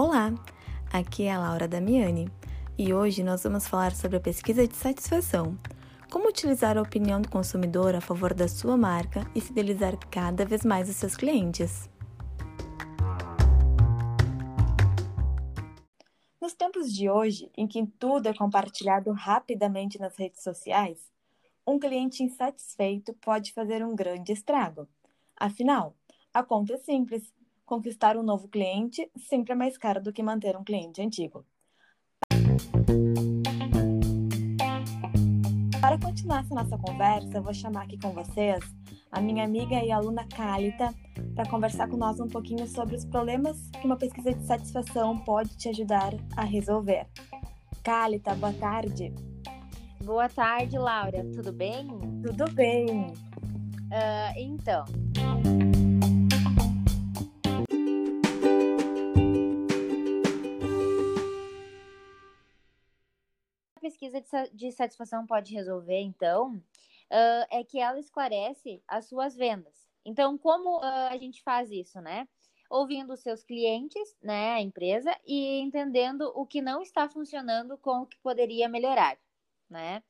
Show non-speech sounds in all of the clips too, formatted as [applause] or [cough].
Olá, aqui é a Laura Damiani e hoje nós vamos falar sobre a pesquisa de satisfação. Como utilizar a opinião do consumidor a favor da sua marca e fidelizar cada vez mais os seus clientes. Nos tempos de hoje, em que tudo é compartilhado rapidamente nas redes sociais, um cliente insatisfeito pode fazer um grande estrago. Afinal, a conta é simples conquistar um novo cliente sempre é mais caro do que manter um cliente antigo. Para continuar essa nossa conversa, eu vou chamar aqui com vocês a minha amiga e aluna Cálita para conversar com nós um pouquinho sobre os problemas que uma pesquisa de satisfação pode te ajudar a resolver. Cálita, boa tarde. Boa tarde, Laura. Tudo bem? Tudo bem. Uh, então, pesquisa de satisfação pode resolver, então, uh, é que ela esclarece as suas vendas. Então, como uh, a gente faz isso, né? Ouvindo os seus clientes, né, a empresa, e entendendo o que não está funcionando com o que poderia melhorar, né?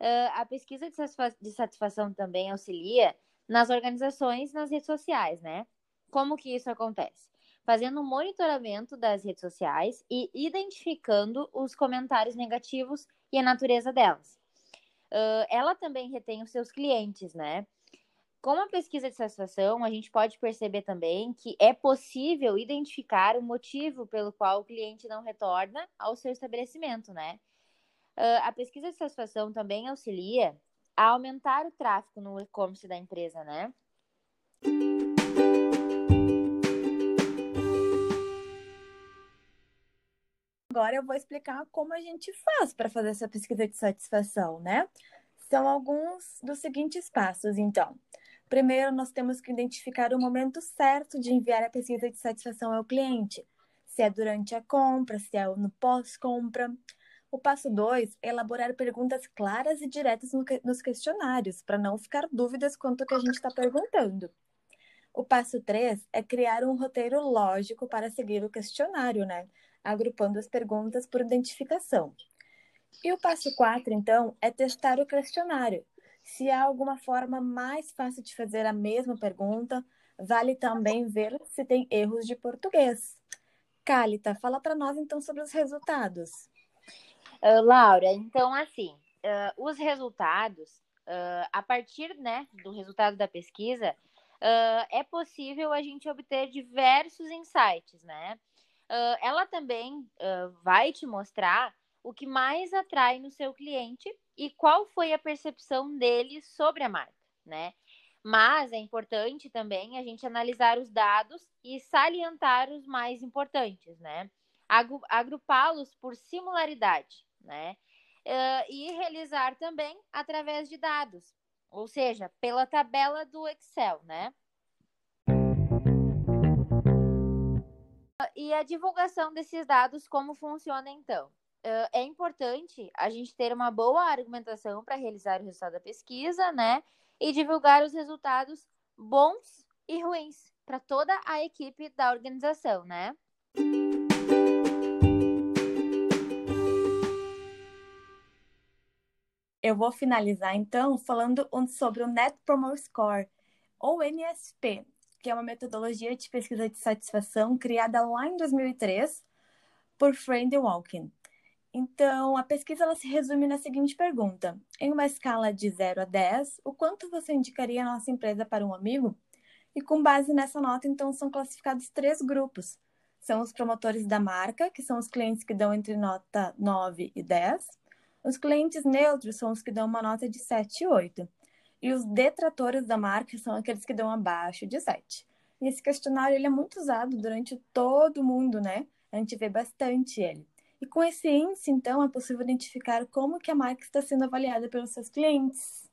Uh, a pesquisa de, satisfa de satisfação também auxilia nas organizações, nas redes sociais, né? Como que isso acontece? fazendo um monitoramento das redes sociais e identificando os comentários negativos e a natureza delas. Uh, ela também retém os seus clientes, né? Com a pesquisa de satisfação, a gente pode perceber também que é possível identificar o motivo pelo qual o cliente não retorna ao seu estabelecimento, né? Uh, a pesquisa de satisfação também auxilia a aumentar o tráfego no e-commerce da empresa, né? Agora eu vou explicar como a gente faz para fazer essa pesquisa de satisfação, né? São alguns dos seguintes passos, então. Primeiro, nós temos que identificar o momento certo de enviar a pesquisa de satisfação ao cliente. Se é durante a compra, se é no pós-compra. O passo 2 é elaborar perguntas claras e diretas nos questionários, para não ficar dúvidas quanto ao que a gente está perguntando. O passo 3 é criar um roteiro lógico para seguir o questionário, né? Agrupando as perguntas por identificação. E o passo 4, então, é testar o questionário. Se há alguma forma mais fácil de fazer a mesma pergunta, vale também ver se tem erros de português. Cálita, fala para nós então sobre os resultados. Uh, Laura, então assim, uh, os resultados, uh, a partir né, do resultado da pesquisa, é possível a gente obter diversos insights, né? Uh, ela também uh, vai te mostrar o que mais atrai no seu cliente e qual foi a percepção dele sobre a marca, né? Mas é importante também a gente analisar os dados e salientar os mais importantes, né? Agrupá-los por similaridade, né? Uh, e realizar também através de dados, ou seja, pela tabela do Excel, né? E a divulgação desses dados, como funciona então? É importante a gente ter uma boa argumentação para realizar o resultado da pesquisa, né? E divulgar os resultados bons e ruins para toda a equipe da organização, né? Eu vou finalizar então falando sobre o Net Promoter Score, ou NSP, que é uma metodologia de pesquisa de satisfação criada lá em 2003 por Friend Walking. Então, a pesquisa ela se resume na seguinte pergunta: em uma escala de 0 a 10, o quanto você indicaria a nossa empresa para um amigo? E com base nessa nota, então, são classificados três grupos. São os promotores da marca, que são os clientes que dão entre nota 9 e 10. Os clientes neutros são os que dão uma nota de 7 e 8. E os detratores da marca são aqueles que dão abaixo de 7. E esse questionário ele é muito usado durante todo o mundo, né? A gente vê bastante ele. E com esse índice, então, é possível identificar como que a marca está sendo avaliada pelos seus clientes.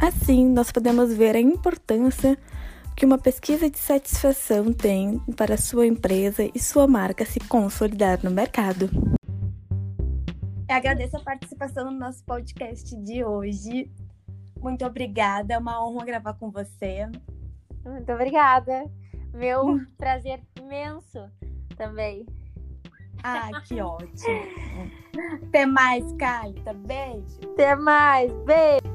Assim, nós podemos ver a importância que uma pesquisa de satisfação tem para sua empresa e sua marca se consolidar no mercado. Eu agradeço a participação no nosso podcast de hoje. Muito obrigada, é uma honra gravar com você. Muito obrigada. Meu [laughs] prazer imenso também. Ah, que ótimo. Até mais, Caio. Beijo. Até mais. Beijo.